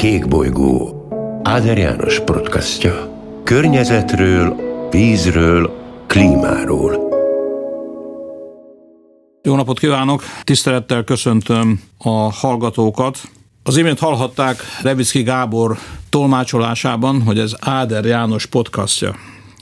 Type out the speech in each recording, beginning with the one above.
Kék bolygó Áder János podcastja. Környezetről, vízről, klímáról. Jó napot kívánok! Tisztelettel köszöntöm a hallgatókat. Az imént hallhatták Revicki Gábor tolmácsolásában, hogy ez Áder János podcastja.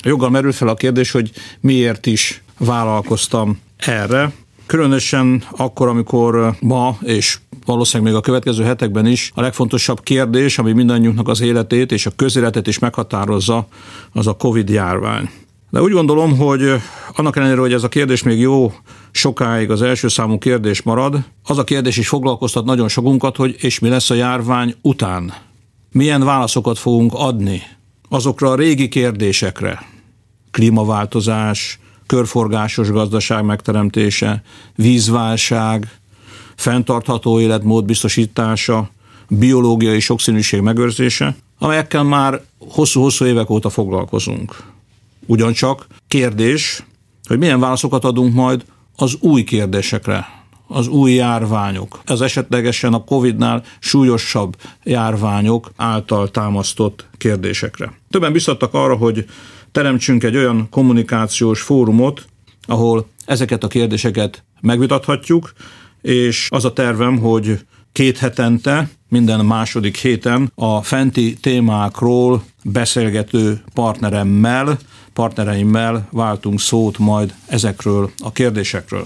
Joggal merül fel a kérdés, hogy miért is vállalkoztam erre. Különösen akkor, amikor ma és valószínűleg még a következő hetekben is a legfontosabb kérdés, ami mindannyiunknak az életét és a közéletet is meghatározza, az a Covid járvány. De úgy gondolom, hogy annak ellenére, hogy ez a kérdés még jó sokáig az első számú kérdés marad, az a kérdés is foglalkoztat nagyon sokunkat, hogy és mi lesz a járvány után. Milyen válaszokat fogunk adni azokra a régi kérdésekre. Klímaváltozás, körforgásos gazdaság megteremtése, vízválság, fenntartható életmód biztosítása, biológiai sokszínűség megőrzése, amelyekkel már hosszú-hosszú évek óta foglalkozunk. Ugyancsak kérdés, hogy milyen válaszokat adunk majd az új kérdésekre, az új járványok, ez esetlegesen a Covid-nál súlyosabb járványok által támasztott kérdésekre. Többen biztattak arra, hogy teremtsünk egy olyan kommunikációs fórumot, ahol ezeket a kérdéseket megvitathatjuk, és az a tervem, hogy két hetente, minden második héten a fenti témákról beszélgető partneremmel, partnereimmel váltunk szót majd ezekről a kérdésekről.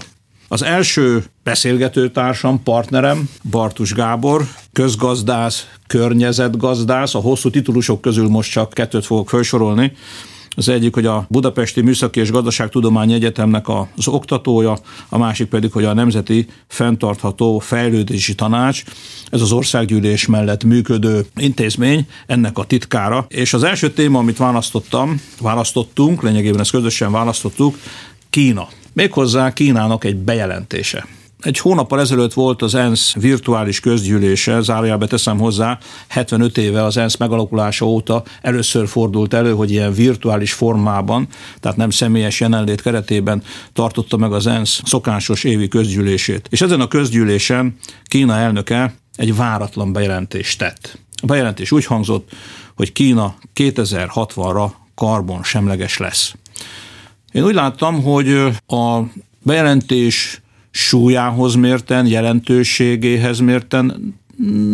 Az első beszélgetőtársam, partnerem, Bartus Gábor, közgazdász, környezetgazdász, a hosszú titulusok közül most csak kettőt fogok felsorolni, az egyik, hogy a Budapesti Műszaki és Gazdaságtudományi Egyetemnek az oktatója, a másik pedig, hogy a Nemzeti Fentartható Fejlődési Tanács, ez az országgyűlés mellett működő intézmény, ennek a titkára. És az első téma, amit választottam, választottunk, lényegében ezt közösen választottuk, Kína. Méghozzá Kínának egy bejelentése. Egy hónappal ezelőtt volt az ENSZ virtuális közgyűlése, zárójelbe teszem hozzá, 75 éve az ENSZ megalakulása óta először fordult elő, hogy ilyen virtuális formában, tehát nem személyes jelenlét keretében tartotta meg az ENSZ szokásos évi közgyűlését. És ezen a közgyűlésen Kína elnöke egy váratlan bejelentést tett. A bejelentés úgy hangzott, hogy Kína 2060-ra karbon semleges lesz. Én úgy láttam, hogy a bejelentés súlyához mérten, jelentőségéhez mérten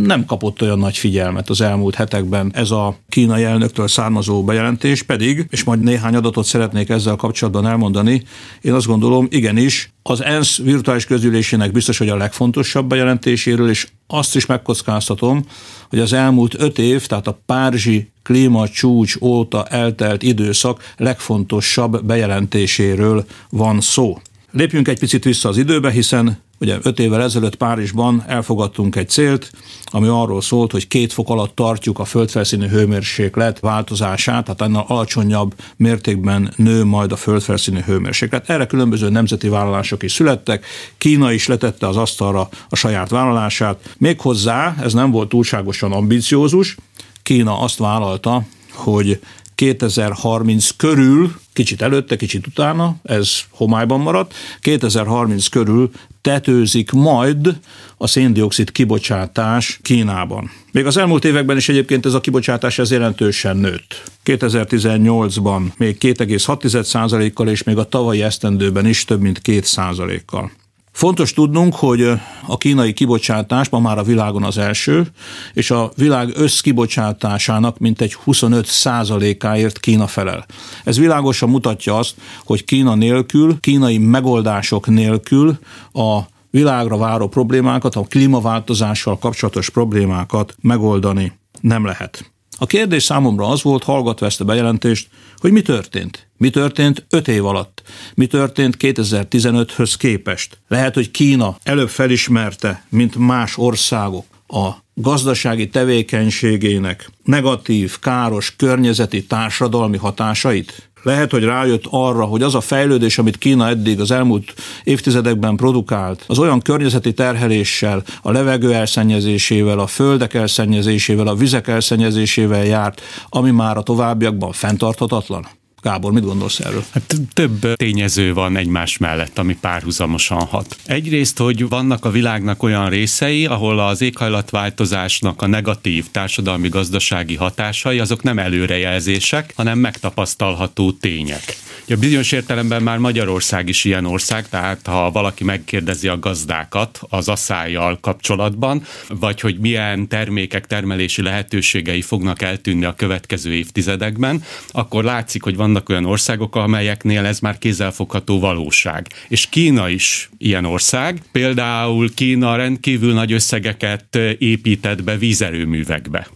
nem kapott olyan nagy figyelmet az elmúlt hetekben ez a kínai elnöktől származó bejelentés, pedig, és majd néhány adatot szeretnék ezzel kapcsolatban elmondani, én azt gondolom, igenis, az ENSZ virtuális közülésének biztos, hogy a legfontosabb bejelentéséről, és azt is megkockáztatom, hogy az elmúlt öt év, tehát a Párizsi klímacsúcs óta eltelt időszak legfontosabb bejelentéséről van szó. Lépjünk egy picit vissza az időbe, hiszen ugye öt évvel ezelőtt Párizsban elfogadtunk egy célt, ami arról szólt, hogy két fok alatt tartjuk a földfelszíni hőmérséklet változását, tehát ennél alacsonyabb mértékben nő majd a földfelszíni hőmérséklet. Erre különböző nemzeti vállalások is születtek, Kína is letette az asztalra a saját vállalását. Méghozzá ez nem volt túlságosan ambiciózus, Kína azt vállalta, hogy 2030 körül, kicsit előtte, kicsit utána, ez homályban maradt, 2030 körül tetőzik majd a széndiokszid kibocsátás Kínában. Még az elmúlt években is egyébként ez a kibocsátás ez jelentősen nőtt. 2018-ban még 2,6%-kal, és még a tavalyi esztendőben is több mint 2%-kal. Fontos tudnunk, hogy a kínai kibocsátás ma már a világon az első, és a világ összkibocsátásának mintegy 25 százalékáért Kína felel. Ez világosan mutatja azt, hogy Kína nélkül, kínai megoldások nélkül a világra váró problémákat, a klímaváltozással kapcsolatos problémákat megoldani nem lehet. A kérdés számomra az volt, hallgatva ezt a bejelentést, hogy mi történt. Mi történt öt év alatt? Mi történt 2015-höz képest? Lehet, hogy Kína előbb felismerte, mint más országok a gazdasági tevékenységének negatív, káros környezeti társadalmi hatásait? Lehet, hogy rájött arra, hogy az a fejlődés, amit Kína eddig az elmúlt évtizedekben produkált, az olyan környezeti terheléssel, a levegő elszennyezésével, a földek elszennyezésével, a vizek elszennyezésével járt, ami már a továbbiakban fenntarthatatlan. Gábor, mit gondolsz erről? Hát több tényező van egymás mellett, ami párhuzamosan hat. Egyrészt, hogy vannak a világnak olyan részei, ahol az éghajlatváltozásnak a negatív társadalmi-gazdasági hatásai azok nem előrejelzések, hanem megtapasztalható tények. Ja, bizonyos értelemben már Magyarország is ilyen ország, tehát ha valaki megkérdezi a gazdákat az asszályjal kapcsolatban, vagy hogy milyen termékek termelési lehetőségei fognak eltűnni a következő évtizedekben, akkor látszik, hogy vannak olyan országok, amelyeknél ez már kézzelfogható valóság. És Kína is ilyen ország. Például Kína rendkívül nagy összegeket épített be vízerőművekbe.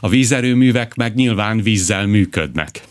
A vízerőművek meg nyilván vízzel működnek.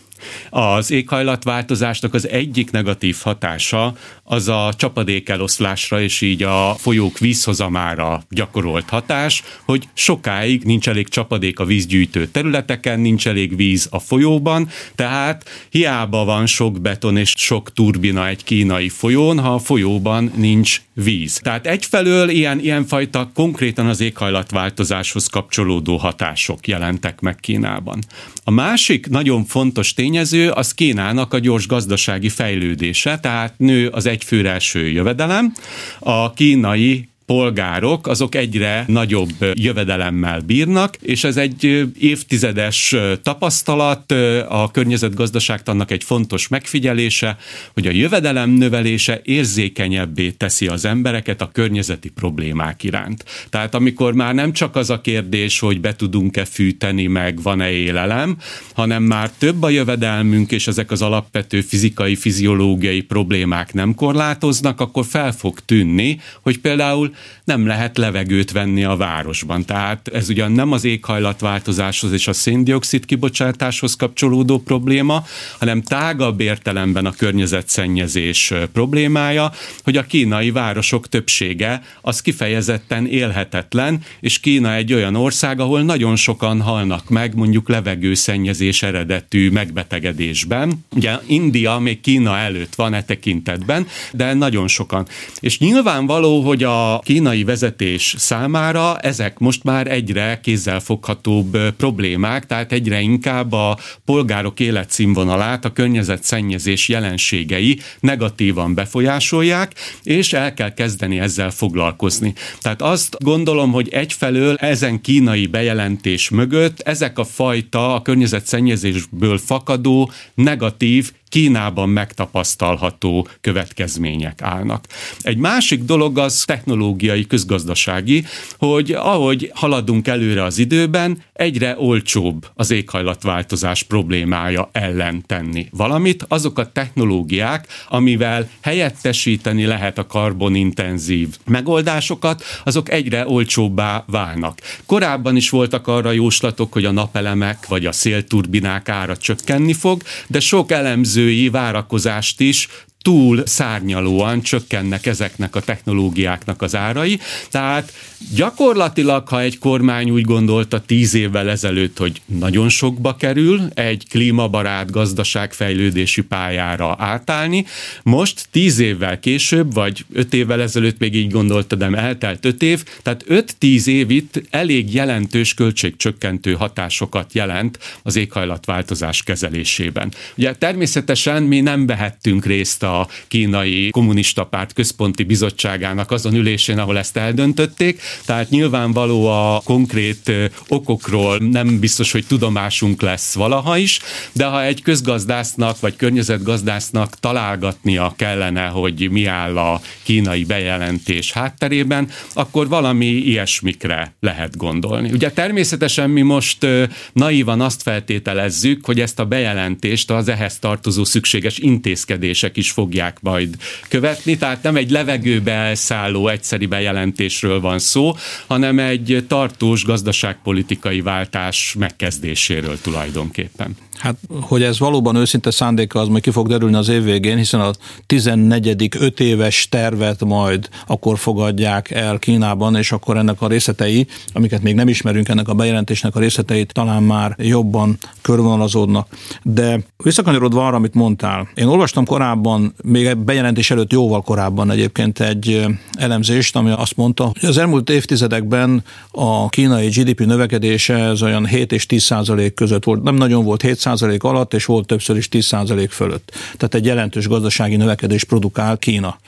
Az éghajlatváltozásnak az egyik negatív hatása az a csapadékeloszlásra és így a folyók vízhozamára gyakorolt hatás, hogy sokáig nincs elég csapadék a vízgyűjtő területeken, nincs elég víz a folyóban, tehát hiába van sok beton és sok turbina egy kínai folyón, ha a folyóban nincs víz. Tehát egyfelől ilyen, ilyenfajta konkrétan az éghajlatváltozáshoz kapcsolódó hatások jelentek meg Kínában. A másik nagyon fontos tényező az Kínának a gyors gazdasági fejlődése, tehát nő az egyfőre eső jövedelem, a kínai polgárok, azok egyre nagyobb jövedelemmel bírnak, és ez egy évtizedes tapasztalat, a környezetgazdaságtannak egy fontos megfigyelése, hogy a jövedelem növelése érzékenyebbé teszi az embereket a környezeti problémák iránt. Tehát amikor már nem csak az a kérdés, hogy be tudunk-e fűteni, meg van-e élelem, hanem már több a jövedelmünk, és ezek az alapvető fizikai, fiziológiai problémák nem korlátoznak, akkor fel fog tűnni, hogy például nem lehet levegőt venni a városban. Tehát ez ugyan nem az éghajlatváltozáshoz és a széndiokszid kibocsátáshoz kapcsolódó probléma, hanem tágabb értelemben a környezetszennyezés problémája, hogy a kínai városok többsége az kifejezetten élhetetlen, és Kína egy olyan ország, ahol nagyon sokan halnak meg mondjuk levegőszennyezés eredetű megbetegedésben. Ugye India még Kína előtt van e tekintetben, de nagyon sokan. És nyilvánvaló, hogy a kínai vezetés számára ezek most már egyre kézzelfoghatóbb problémák, tehát egyre inkább a polgárok életszínvonalát a környezetszennyezés jelenségei negatívan befolyásolják, és el kell kezdeni ezzel foglalkozni. Tehát azt gondolom, hogy egyfelől ezen kínai bejelentés mögött ezek a fajta a környezetszennyezésből fakadó negatív Kínában megtapasztalható következmények állnak. Egy másik dolog az technológiai, közgazdasági, hogy ahogy haladunk előre az időben, egyre olcsóbb az éghajlatváltozás problémája ellen tenni valamit. Azok a technológiák, amivel helyettesíteni lehet a karbonintenzív megoldásokat, azok egyre olcsóbbá válnak. Korábban is voltak arra jóslatok, hogy a napelemek vagy a szélturbinák ára csökkenni fog, de sok elemző elemzői várakozást is túl szárnyalóan csökkennek ezeknek a technológiáknak az árai. Tehát gyakorlatilag, ha egy kormány úgy gondolta tíz évvel ezelőtt, hogy nagyon sokba kerül egy klímabarát gazdaságfejlődési pályára átállni, most tíz évvel később, vagy öt évvel ezelőtt még így gondolta, de eltelt öt év, tehát öt-tíz év itt elég jelentős költségcsökkentő hatásokat jelent az éghajlatváltozás kezelésében. Ugye természetesen mi nem vehettünk részt a kínai kommunista párt központi bizottságának azon ülésén, ahol ezt eldöntötték, tehát nyilvánvaló a konkrét okokról nem biztos, hogy tudomásunk lesz valaha is, de ha egy közgazdásznak vagy környezetgazdásznak találgatnia kellene, hogy mi áll a kínai bejelentés hátterében, akkor valami ilyesmikre lehet gondolni. Ugye természetesen mi most naívan azt feltételezzük, hogy ezt a bejelentést az ehhez tartozó szükséges intézkedések is fogják majd követni, tehát nem egy levegőbe elszálló egyszeri bejelentésről van szó, hanem egy tartós gazdaságpolitikai váltás megkezdéséről tulajdonképpen. Hát, hogy ez valóban őszinte szándéka, az majd ki fog derülni az év végén, hiszen a 14. öt éves tervet majd akkor fogadják el Kínában, és akkor ennek a részletei, amiket még nem ismerünk, ennek a bejelentésnek a részleteit talán már jobban körvonalazódnak. De visszakanyarodva arra, amit mondtál, én olvastam korábban még bejelentés előtt jóval korábban egyébként egy elemzést, ami azt mondta, hogy az elmúlt évtizedekben a kínai GDP növekedése ez olyan 7 és 10 százalék között volt. Nem nagyon volt 7 százalék alatt, és volt többször is 10 százalék fölött. Tehát egy jelentős gazdasági növekedés produkál Kína.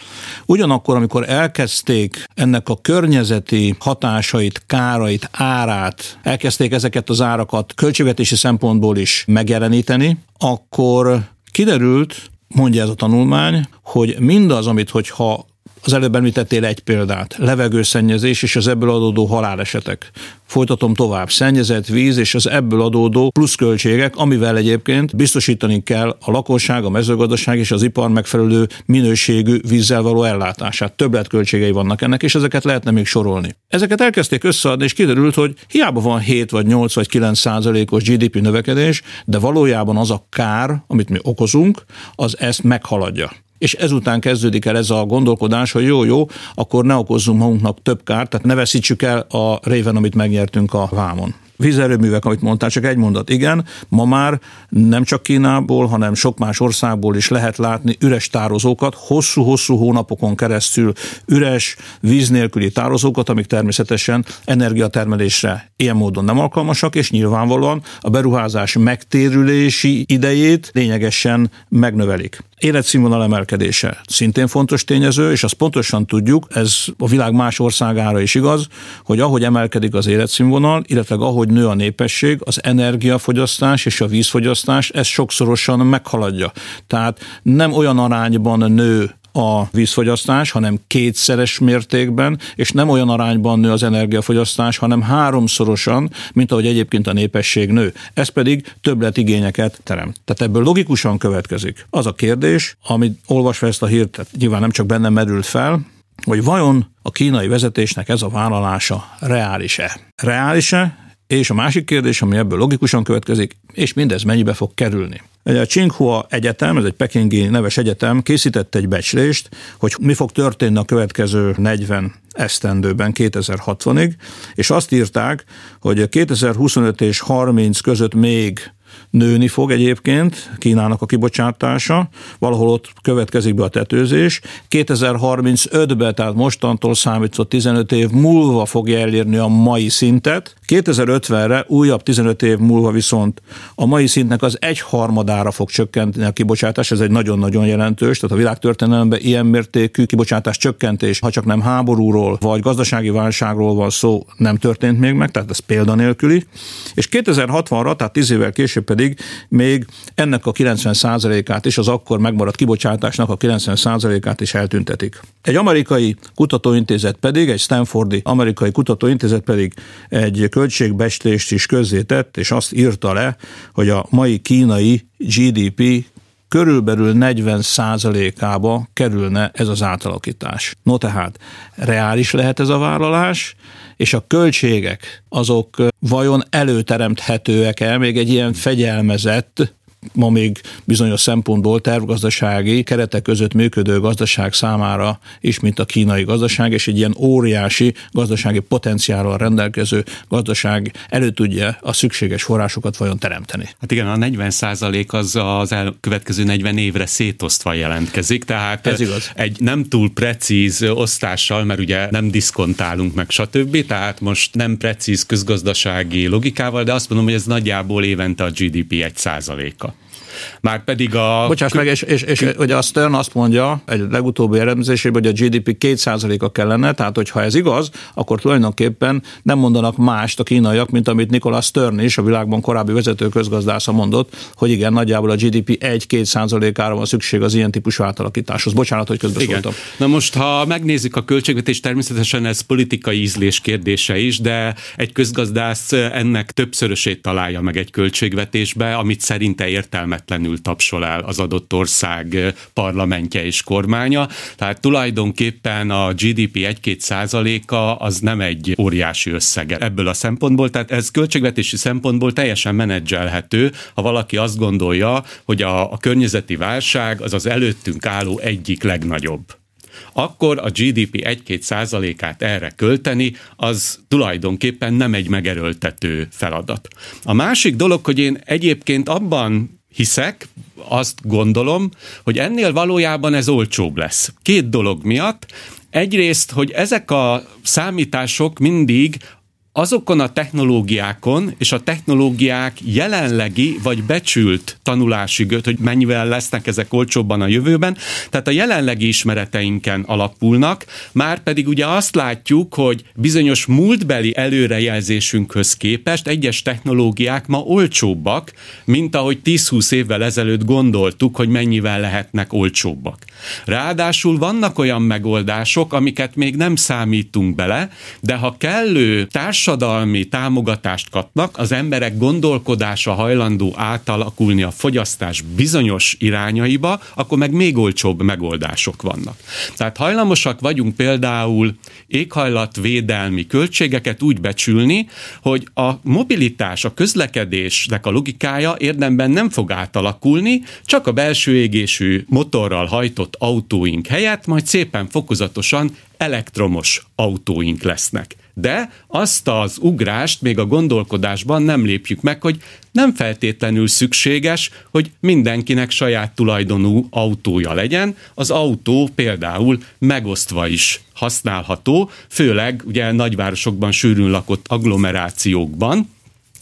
Ugyanakkor, amikor elkezdték ennek a környezeti hatásait, kárait, árát, elkezdték ezeket az árakat költségvetési szempontból is megjeleníteni, akkor kiderült, mondja ez a tanulmány, hogy mindaz, amit hogyha az előbb említettél egy példát, levegőszennyezés és az ebből adódó halálesetek. Folytatom tovább, szennyezett víz és az ebből adódó pluszköltségek, amivel egyébként biztosítani kell a lakosság, a mezőgazdaság és az ipar megfelelő minőségű vízzel való ellátását. Többletköltségei vannak ennek, és ezeket lehetne még sorolni. Ezeket elkezdték összeadni, és kiderült, hogy hiába van 7 vagy 8 vagy 9 százalékos GDP növekedés, de valójában az a kár, amit mi okozunk, az ezt meghaladja és ezután kezdődik el ez a gondolkodás, hogy jó, jó, akkor ne okozzunk magunknak több kárt, tehát ne veszítsük el a réven, amit megnyertünk a vámon vízerőművek, amit mondtál, csak egy mondat. Igen, ma már nem csak Kínából, hanem sok más országból is lehet látni üres tározókat, hosszú-hosszú hónapokon keresztül üres, víz nélküli tározókat, amik természetesen energiatermelésre ilyen módon nem alkalmasak, és nyilvánvalóan a beruházás megtérülési idejét lényegesen megnövelik. Életszínvonal emelkedése szintén fontos tényező, és azt pontosan tudjuk, ez a világ más országára is igaz, hogy ahogy emelkedik az életszínvonal, illetve ahogy nő a népesség, az energiafogyasztás és a vízfogyasztás ez sokszorosan meghaladja. Tehát nem olyan arányban nő a vízfogyasztás, hanem kétszeres mértékben, és nem olyan arányban nő az energiafogyasztás, hanem háromszorosan, mint ahogy egyébként a népesség nő. Ez pedig többletigényeket teremt. Tehát ebből logikusan következik. Az a kérdés, amit olvasva ezt a hírt, nyilván nem csak bennem merült fel, hogy vajon a kínai vezetésnek ez a vállalása reális-e? Reális-e, és a másik kérdés, ami ebből logikusan következik, és mindez mennyibe fog kerülni. A Tsinghua Egyetem, ez egy pekingi neves egyetem, készített egy becslést, hogy mi fog történni a következő 40 esztendőben 2060-ig, és azt írták, hogy 2025 és 30 között még nőni fog egyébként Kínának a kibocsátása, valahol ott következik be a tetőzés. 2035-ben, tehát mostantól számítva 15 év múlva fogja elérni a mai szintet. 2050-re újabb 15 év múlva viszont a mai szintnek az egyharmadára fog csökkenteni a kibocsátás, ez egy nagyon-nagyon jelentős, tehát a világtörténelemben ilyen mértékű kibocsátás csökkentés, ha csak nem háborúról vagy gazdasági válságról van szó, nem történt még meg, tehát ez példanélküli. És 2060-ra, tehát 10 évvel később pedig még ennek a 90%-át is, az akkor megmaradt kibocsátásnak a 90%-át is eltüntetik. Egy amerikai kutatóintézet pedig, egy Stanfordi amerikai kutatóintézet pedig egy költségbestést is közzétett, és azt írta le, hogy a mai kínai GDP körülbelül 40 ába kerülne ez az átalakítás. No tehát, reális lehet ez a vállalás, és a költségek azok vajon előteremthetőek-e még egy ilyen fegyelmezett ma még bizonyos szempontból tervgazdasági keretek között működő gazdaság számára is, mint a kínai gazdaság, és egy ilyen óriási gazdasági potenciállal rendelkező gazdaság elő tudja a szükséges forrásokat vajon teremteni. Hát igen, a 40 százalék az az elkövetkező 40 évre szétosztva jelentkezik, tehát Ez igaz. egy nem túl precíz osztással, mert ugye nem diszkontálunk meg, stb. Tehát most nem precíz közgazdasági logikával, de azt mondom, hogy ez nagyjából évente a GDP egy százaléka. Már pedig a... Bocsáss meg, és, és, és ugye a Stern azt mondja egy legutóbbi elemzésében, hogy a GDP 2%-a kellene, tehát hogyha ez igaz, akkor tulajdonképpen nem mondanak mást a kínaiak, mint amit Nikolás Stern is, a világban korábbi vezető közgazdásza mondott, hogy igen, nagyjából a GDP 1-2%-ára van szükség az ilyen típusú átalakításhoz. Bocsánat, hogy közbeszóltam. Na most, ha megnézzük a költségvetést, természetesen ez politikai ízlés kérdése is, de egy közgazdász ennek többszörösét találja meg egy költségvetésbe, amit szerinte értelmet függetlenül tapsol el az adott ország parlamentje és kormánya. Tehát tulajdonképpen a GDP 1-2 százaléka az nem egy óriási összeg ebből a szempontból, tehát ez költségvetési szempontból teljesen menedzselhető, ha valaki azt gondolja, hogy a, a környezeti válság az az előttünk álló egyik legnagyobb akkor a GDP 1-2 százalékát erre költeni, az tulajdonképpen nem egy megerőltető feladat. A másik dolog, hogy én egyébként abban hiszek, azt gondolom, hogy ennél valójában ez olcsóbb lesz. Két dolog miatt. Egyrészt, hogy ezek a számítások mindig azokon a technológiákon és a technológiák jelenlegi vagy becsült tanulási göt, hogy mennyivel lesznek ezek olcsóbban a jövőben, tehát a jelenlegi ismereteinken alapulnak, már pedig ugye azt látjuk, hogy bizonyos múltbeli előrejelzésünkhöz képest egyes technológiák ma olcsóbbak, mint ahogy 10-20 évvel ezelőtt gondoltuk, hogy mennyivel lehetnek olcsóbbak. Ráadásul vannak olyan megoldások, amiket még nem számítunk bele, de ha kellő társadalmi támogatást kapnak, az emberek gondolkodása hajlandó átalakulni a fogyasztás bizonyos irányaiba, akkor meg még olcsóbb megoldások vannak. Tehát hajlamosak vagyunk például éghajlatvédelmi költségeket úgy becsülni, hogy a mobilitás, a közlekedésnek a logikája érdemben nem fog átalakulni, csak a belső égésű motorral hajtott autóink helyett majd szépen fokozatosan elektromos autóink lesznek. De azt az ugrást még a gondolkodásban nem lépjük meg, hogy nem feltétlenül szükséges, hogy mindenkinek saját tulajdonú autója legyen. Az autó például megosztva is használható, főleg ugye nagyvárosokban sűrűn lakott agglomerációkban,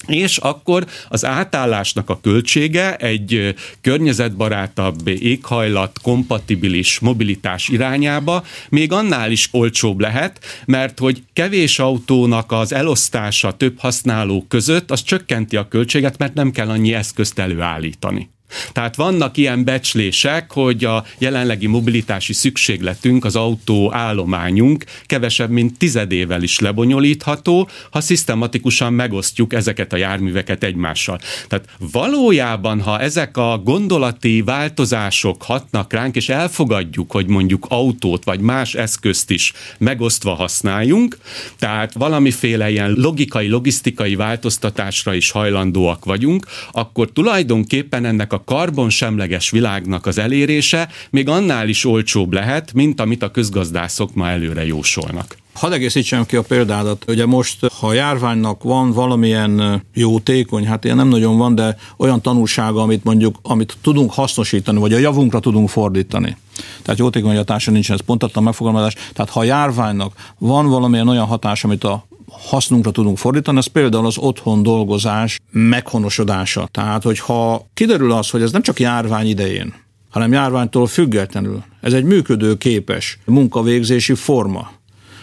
és akkor az átállásnak a költsége egy környezetbarátabb, éghajlat, kompatibilis mobilitás irányába még annál is olcsóbb lehet, mert hogy kevés autónak az elosztása több használó között, az csökkenti a költséget, mert nem kell annyi eszközt előállítani. Tehát vannak ilyen becslések, hogy a jelenlegi mobilitási szükségletünk, az autó állományunk kevesebb, mint tizedével is lebonyolítható, ha szisztematikusan megosztjuk ezeket a járműveket egymással. Tehát valójában, ha ezek a gondolati változások hatnak ránk, és elfogadjuk, hogy mondjuk autót vagy más eszközt is megosztva használjunk, tehát valamiféle ilyen logikai, logisztikai változtatásra is hajlandóak vagyunk, akkor tulajdonképpen ennek a a karbonsemleges világnak az elérése még annál is olcsóbb lehet, mint amit a közgazdászok ma előre jósolnak. Hadd egészítsem ki a példádat. Ugye most, ha a járványnak van valamilyen jótékony, hát ilyen nem nagyon van, de olyan tanulsága, amit mondjuk, amit tudunk hasznosítani, vagy a javunkra tudunk fordítani. Tehát jótékony hatása nincsen, ez pontatlan megfogalmazás. Tehát ha a járványnak van valamilyen olyan hatás, amit a hasznunkra tudunk fordítani, ez például az otthon dolgozás meghonosodása. Tehát, hogyha kiderül az, hogy ez nem csak járvány idején, hanem járványtól függetlenül, ez egy működőképes munkavégzési forma,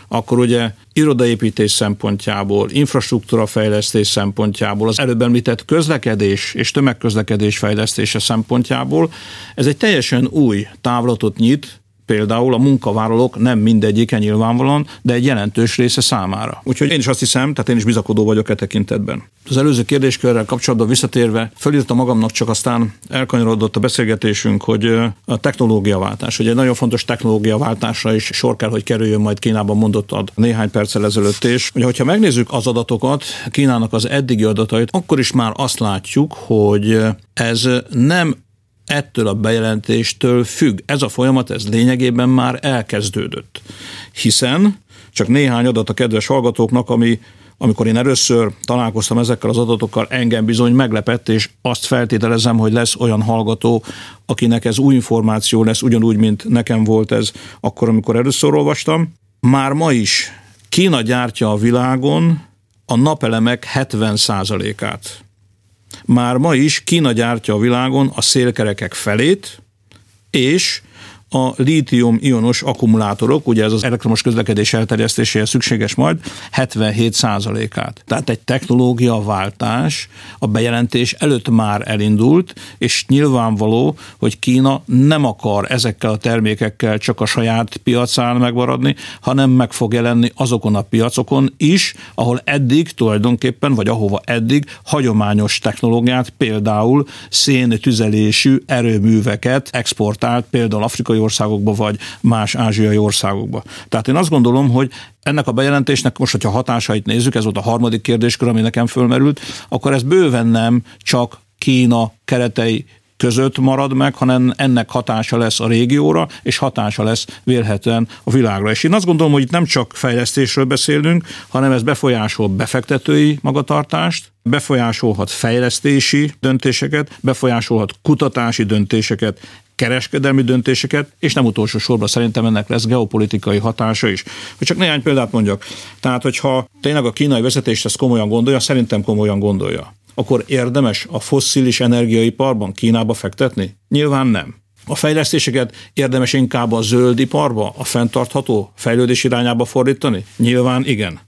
akkor ugye irodaépítés szempontjából, infrastruktúra fejlesztés szempontjából, az előbb említett közlekedés és tömegközlekedés fejlesztése szempontjából ez egy teljesen új távlatot nyit például a munkavállalók nem mindegyike nyilvánvalóan, de egy jelentős része számára. Úgyhogy én is azt hiszem, tehát én is bizakodó vagyok e tekintetben. Az előző kérdéskörrel kapcsolatban visszatérve, felírtam magamnak, csak aztán elkanyarodott a beszélgetésünk, hogy a technológiaváltás, ugye egy nagyon fontos technológiaváltásra is sor kell, hogy kerüljön majd Kínában mondottad néhány perccel ezelőtt és Ugye, hogyha megnézzük az adatokat, Kínának az eddigi adatait, akkor is már azt látjuk, hogy ez nem ettől a bejelentéstől függ. Ez a folyamat, ez lényegében már elkezdődött. Hiszen, csak néhány adat a kedves hallgatóknak, ami amikor én először találkoztam ezekkel az adatokkal, engem bizony meglepett, és azt feltételezem, hogy lesz olyan hallgató, akinek ez új információ lesz, ugyanúgy, mint nekem volt ez akkor, amikor először olvastam. Már ma is Kína gyártja a világon a napelemek 70%-át. Már ma is Kína gyártja a világon a szélkerekek felét, és a lítium-ionos akkumulátorok, ugye ez az elektromos közlekedés elterjesztéséhez szükséges majd, 77%-át. Tehát egy technológiaváltás a bejelentés előtt már elindult, és nyilvánvaló, hogy Kína nem akar ezekkel a termékekkel csak a saját piacán megmaradni, hanem meg fog jelenni azokon a piacokon is, ahol eddig tulajdonképpen, vagy ahova eddig hagyományos technológiát, például széntüzelésű erőműveket exportált, például afrikai országokba, vagy más ázsiai országokba. Tehát én azt gondolom, hogy ennek a bejelentésnek most, hogyha hatásait nézzük, ez volt a harmadik kérdéskör, ami nekem fölmerült, akkor ez bőven nem csak Kína keretei között marad meg, hanem ennek hatása lesz a régióra, és hatása lesz vélhetően a világra. És én azt gondolom, hogy itt nem csak fejlesztésről beszélünk, hanem ez befolyásol befektetői magatartást, befolyásolhat fejlesztési döntéseket, befolyásolhat kutatási döntéseket, kereskedelmi döntéseket, és nem utolsó sorban szerintem ennek lesz geopolitikai hatása is. Hogy csak néhány példát mondjak. Tehát, hogyha tényleg a kínai vezetés ezt komolyan gondolja, szerintem komolyan gondolja, akkor érdemes a fosszilis energiaiparban Kínába fektetni? Nyilván nem. A fejlesztéseket érdemes inkább a zöld iparba, a fenntartható fejlődés irányába fordítani? Nyilván igen.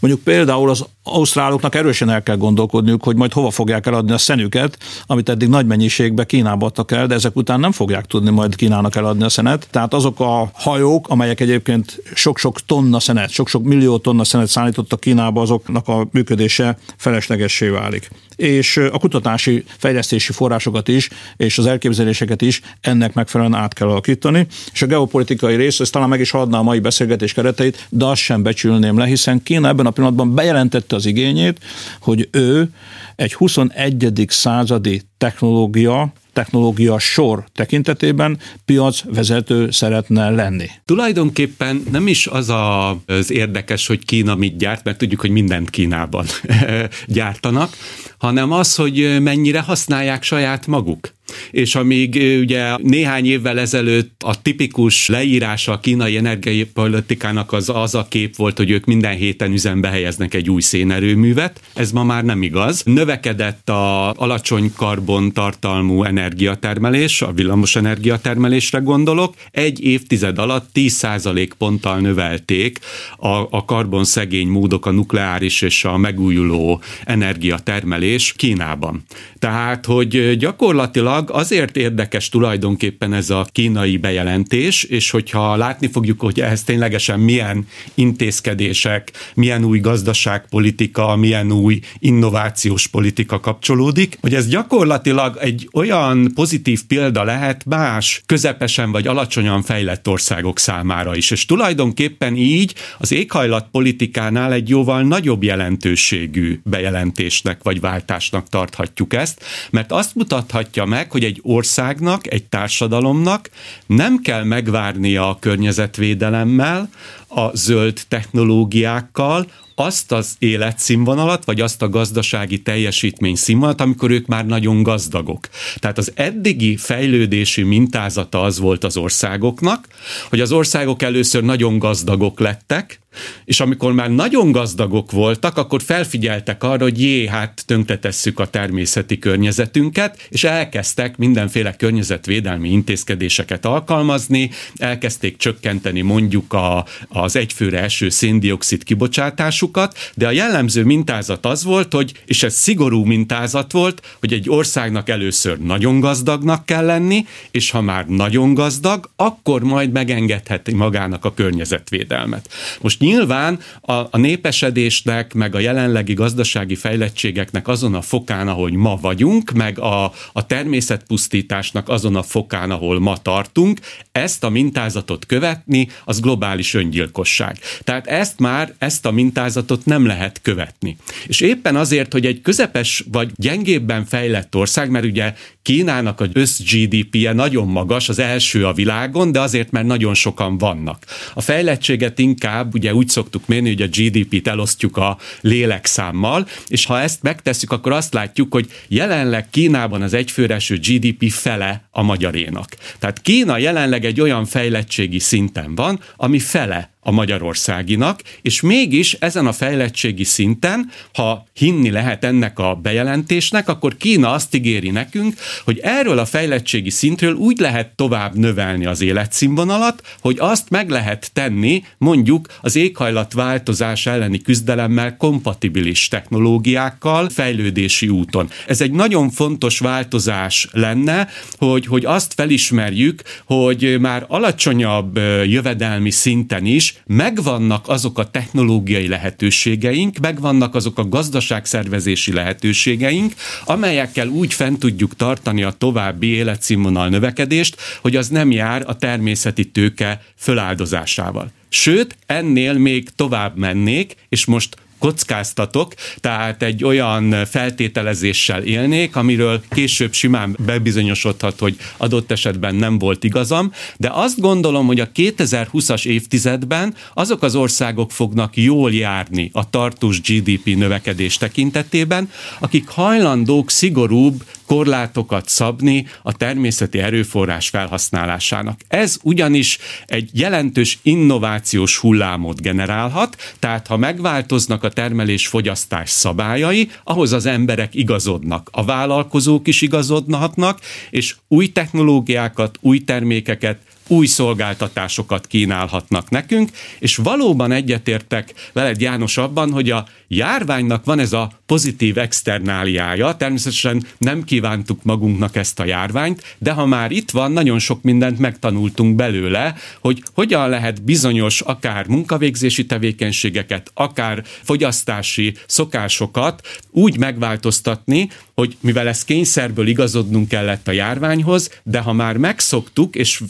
Mondjuk például az ausztráloknak erősen el kell gondolkodniuk, hogy majd hova fogják eladni a szenüket, amit eddig nagy mennyiségben Kínába adtak el, de ezek után nem fogják tudni majd Kínának eladni a szenet. Tehát azok a hajók, amelyek egyébként sok-sok tonna szenet, sok-sok millió tonna szenet szállítottak Kínába, azoknak a működése feleslegessé válik. És a kutatási, fejlesztési forrásokat is, és az elképzeléseket is ennek megfelelően át kell alakítani. És a geopolitikai rész, ezt talán meg is adná a mai beszélgetés kereteit, de azt sem becsülném le, hiszen Kína ebben a pillanatban bejelentette az igényét, hogy ő egy 21. századi technológia, technológia sor tekintetében piacvezető szeretne lenni. Tulajdonképpen nem is az a, az érdekes, hogy Kína mit gyárt, mert tudjuk, hogy mindent Kínában gyártanak, hanem az, hogy mennyire használják saját maguk. És amíg ugye néhány évvel ezelőtt a tipikus leírása a kínai energiapolitikának az az a kép volt, hogy ők minden héten üzembe helyeznek egy új szénerőművet, ez ma már nem igaz. Növekedett a alacsony karbon tartalmú energiatermelés, a villamos energiatermelésre gondolok, egy évtized alatt 10% ponttal növelték a, a karbon szegény módok, a nukleáris és a megújuló energiatermelés Kínában. Tehát, hogy gyakorlatilag azért érdekes tulajdonképpen ez a kínai bejelentés, és hogyha látni fogjuk, hogy ehhez ténylegesen milyen intézkedések, milyen új gazdaságpolitika, milyen új innovációs politika kapcsolódik, hogy ez gyakorlatilag egy olyan pozitív példa lehet más közepesen vagy alacsonyan fejlett országok számára is. És tulajdonképpen így az éghajlatpolitikánál egy jóval nagyobb jelentőségű bejelentésnek vagy váltásnak tarthatjuk ezt, mert azt mutathatja meg, hogy egy országnak, egy társadalomnak nem kell megvárnia a környezetvédelemmel, a zöld technológiákkal, azt az életszínvonalat, vagy azt a gazdasági teljesítmény színvonalat, amikor ők már nagyon gazdagok. Tehát az eddigi fejlődési mintázata az volt az országoknak, hogy az országok először nagyon gazdagok lettek, és amikor már nagyon gazdagok voltak, akkor felfigyeltek arra, hogy jé, hát tönkretesszük a természeti környezetünket, és elkezdtek mindenféle környezetvédelmi intézkedéseket alkalmazni, elkezdték csökkenteni mondjuk a, az egyfőre eső széndiokszid kibocsátásukat, de a jellemző mintázat az volt, hogy, és ez szigorú mintázat volt, hogy egy országnak először nagyon gazdagnak kell lenni, és ha már nagyon gazdag, akkor majd megengedheti magának a környezetvédelmet. Most nyilván a, a népesedésnek, meg a jelenlegi gazdasági fejlettségeknek azon a fokán, ahogy ma vagyunk, meg a, a természetpusztításnak azon a fokán, ahol ma tartunk, ezt a mintázatot követni, az globális öngyilkosság. Tehát ezt már, ezt a mintázatot nem lehet követni. És éppen azért, hogy egy közepes vagy gyengébben fejlett ország, mert ugye Kínának az össz GDP-je nagyon magas, az első a világon, de azért, mert nagyon sokan vannak. A fejlettséget inkább ugye úgy szoktuk mérni, hogy a GDP-t elosztjuk a lélekszámmal, és ha ezt megtesszük, akkor azt látjuk, hogy jelenleg Kínában az egyfőreső GDP fele a magyarénak. Tehát Kína jelenleg egy olyan fejlettségi szinten van, ami fele a magyarországinak, és mégis ezen a fejlettségi szinten, ha hinni lehet ennek a bejelentésnek, akkor Kína azt ígéri nekünk, hogy erről a fejlettségi szintről úgy lehet tovább növelni az életszínvonalat, hogy azt meg lehet tenni mondjuk az éghajlatváltozás elleni küzdelemmel kompatibilis technológiákkal fejlődési úton. Ez egy nagyon fontos változás lenne, hogy, hogy azt felismerjük, hogy már alacsonyabb jövedelmi szinten is megvannak azok a technológiai lehetőségeink, megvannak azok a gazdaságszervezési lehetőségeink, amelyekkel úgy fent tudjuk tartani a további életszínvonal növekedést, hogy az nem jár a természeti tőke föláldozásával. Sőt, ennél még tovább mennék, és most kockáztatok, tehát egy olyan feltételezéssel élnék, amiről később simán bebizonyosodhat, hogy adott esetben nem volt igazam, de azt gondolom, hogy a 2020-as évtizedben azok az országok fognak jól járni a tartós GDP növekedés tekintetében, akik hajlandók szigorúbb korlátokat szabni a természeti erőforrás felhasználásának. Ez ugyanis egy jelentős innovációs hullámot generálhat, tehát ha megváltoznak a termelés-fogyasztás szabályai, ahhoz az emberek igazodnak, a vállalkozók is igazodhatnak, és új technológiákat, új termékeket új szolgáltatásokat kínálhatnak nekünk, és valóban egyetértek veled János abban, hogy a járványnak van ez a pozitív externáliája, természetesen nem kívántuk magunknak ezt a járványt, de ha már itt van, nagyon sok mindent megtanultunk belőle, hogy hogyan lehet bizonyos akár munkavégzési tevékenységeket, akár fogyasztási szokásokat úgy megváltoztatni, hogy mivel ez kényszerből igazodnunk kellett a járványhoz, de ha már megszoktuk és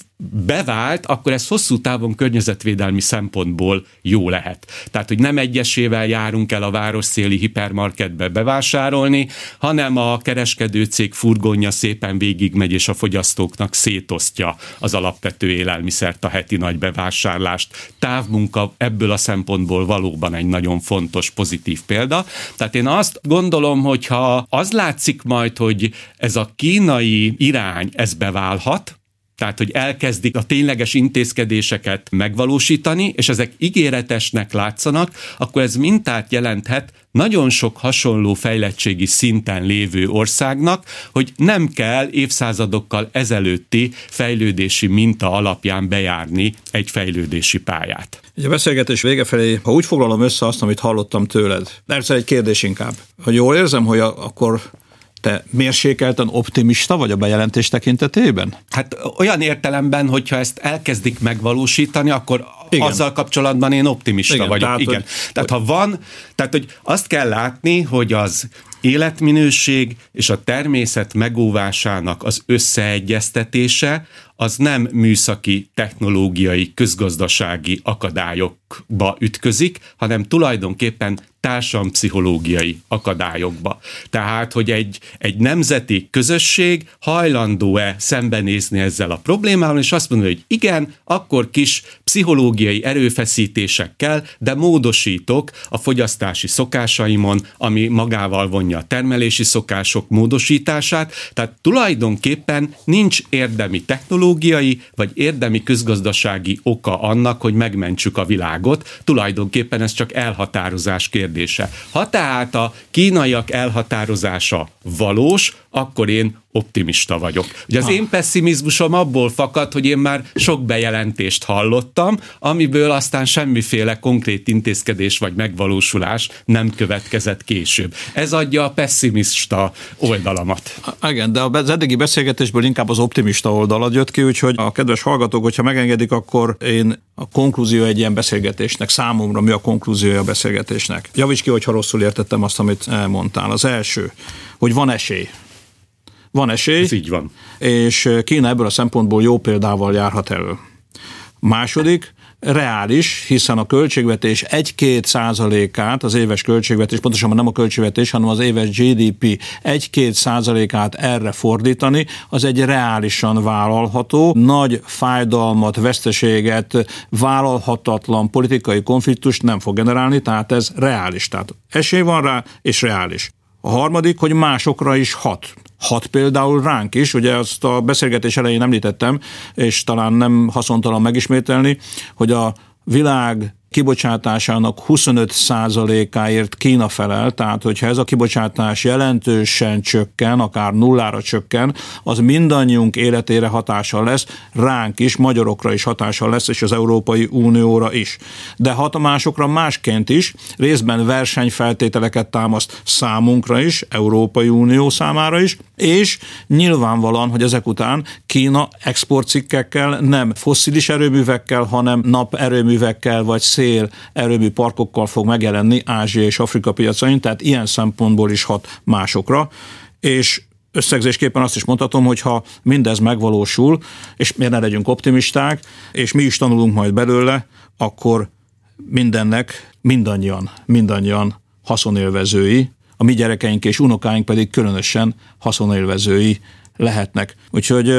bevált, akkor ez hosszú távon környezetvédelmi szempontból jó lehet. Tehát, hogy nem egyesével járunk el a város széli hipermarketbe bevásárolni, hanem a kereskedő cég furgonja szépen végigmegy, és a fogyasztóknak szétosztja az alapvető élelmiszert, a heti nagy bevásárlást. Távmunka ebből a szempontból valóban egy nagyon fontos, pozitív példa. Tehát én azt gondolom, hogy ha az látszik majd, hogy ez a kínai irány, ez beválhat, tehát, hogy elkezdik a tényleges intézkedéseket megvalósítani, és ezek ígéretesnek látszanak, akkor ez mintát jelenthet nagyon sok hasonló fejlettségi szinten lévő országnak, hogy nem kell évszázadokkal ezelőtti fejlődési minta alapján bejárni egy fejlődési pályát. A beszélgetés vége felé, ha úgy foglalom össze azt, amit hallottam tőled, persze egy kérdés inkább, hogy jól érzem, hogy a, akkor te mérsékelten optimista vagy a bejelentés tekintetében? Hát olyan értelemben, hogyha ezt elkezdik megvalósítani, akkor igen. azzal kapcsolatban én optimista igen, vagyok. Tehát, igen. Hogy, tehát ha van, tehát hogy azt kell látni, hogy az életminőség és a természet megóvásának az összeegyeztetése az nem műszaki, technológiai, közgazdasági akadályokba ütközik, hanem tulajdonképpen társadalmi-pszichológiai akadályokba. Tehát, hogy egy, egy nemzeti közösség hajlandó-e szembenézni ezzel a problémával, és azt mondani, hogy igen, akkor kis pszichológiai erőfeszítésekkel, de módosítok a fogyasztási szokásaimon, ami magával vonja a termelési szokások módosítását, tehát tulajdonképpen nincs érdemi technológiai vagy érdemi közgazdasági oka annak, hogy megmentsük a világot, tulajdonképpen ez csak elhatározás kérdése. Ha tehát a kínaiak elhatározása valós, akkor én optimista vagyok. Ugye az ha. én pessimizmusom abból fakad, hogy én már sok bejelentést hallottam, amiből aztán semmiféle konkrét intézkedés vagy megvalósulás nem következett később. Ez adja a pessimista oldalamat. Igen, de az eddigi beszélgetésből inkább az optimista oldalat jött ki, úgyhogy a kedves hallgatók, hogyha megengedik, akkor én a konklúzió egy ilyen beszélgetésnek, számomra mi a konklúziója a beszélgetésnek. Javíts ki, hogyha rosszul értettem azt, amit elmondtál. Az első, hogy van esély van esély. Ez így van. És Kína ebből a szempontból jó példával járhat elő. Második, reális, hiszen a költségvetés 1-2 százalékát, az éves költségvetés, pontosan nem a költségvetés, hanem az éves GDP 1-2 százalékát erre fordítani, az egy reálisan vállalható, nagy fájdalmat, veszteséget, vállalhatatlan politikai konfliktust nem fog generálni, tehát ez reális. Tehát esély van rá, és reális. A harmadik, hogy másokra is hat hat például ránk is, ugye azt a beszélgetés elején említettem, és talán nem haszontalan megismételni, hogy a világ kibocsátásának 25%-áért Kína felel, tehát hogyha ez a kibocsátás jelentősen csökken, akár nullára csökken, az mindannyiunk életére hatással lesz, ránk is, magyarokra is hatással lesz, és az Európai Unióra is. De hatomásokra másként is, részben versenyfeltételeket támaszt számunkra is, Európai Unió számára is, és nyilvánvalóan, hogy ezek után Kína exportcikkekkel, nem fosszilis erőművekkel, hanem naperőművekkel vagy szél erőmű parkokkal fog megjelenni Ázsia és Afrika piacain, tehát ilyen szempontból is hat másokra, és összegzésképpen azt is mondhatom, hogy ha mindez megvalósul, és miért ne legyünk optimisták, és mi is tanulunk majd belőle, akkor mindennek mindannyian, mindannyian haszonélvezői, a mi gyerekeink és unokáink pedig különösen haszonélvezői lehetnek. Úgyhogy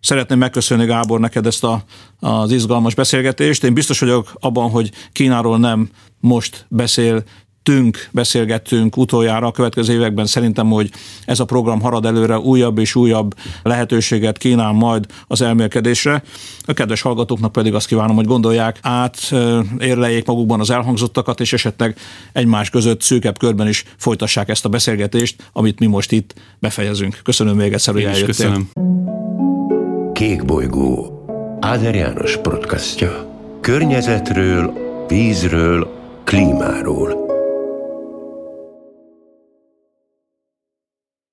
Szeretném megköszönni Gábor neked ezt a, az izgalmas beszélgetést. Én biztos vagyok abban, hogy Kínáról nem most beszél beszélgettünk, beszélgettünk utoljára a következő években szerintem, hogy ez a program harad előre, újabb és újabb lehetőséget kínál majd az elmélkedésre. A kedves hallgatóknak pedig azt kívánom, hogy gondolják át, érlejék magukban az elhangzottakat, és esetleg egymás között szűkebb körben is folytassák ezt a beszélgetést, amit mi most itt befejezünk. Köszönöm még egyszer, hogy eljöttél. Köszönöm. Kék bolygó Áder János podcastja. Környezetről, vízről, klímáról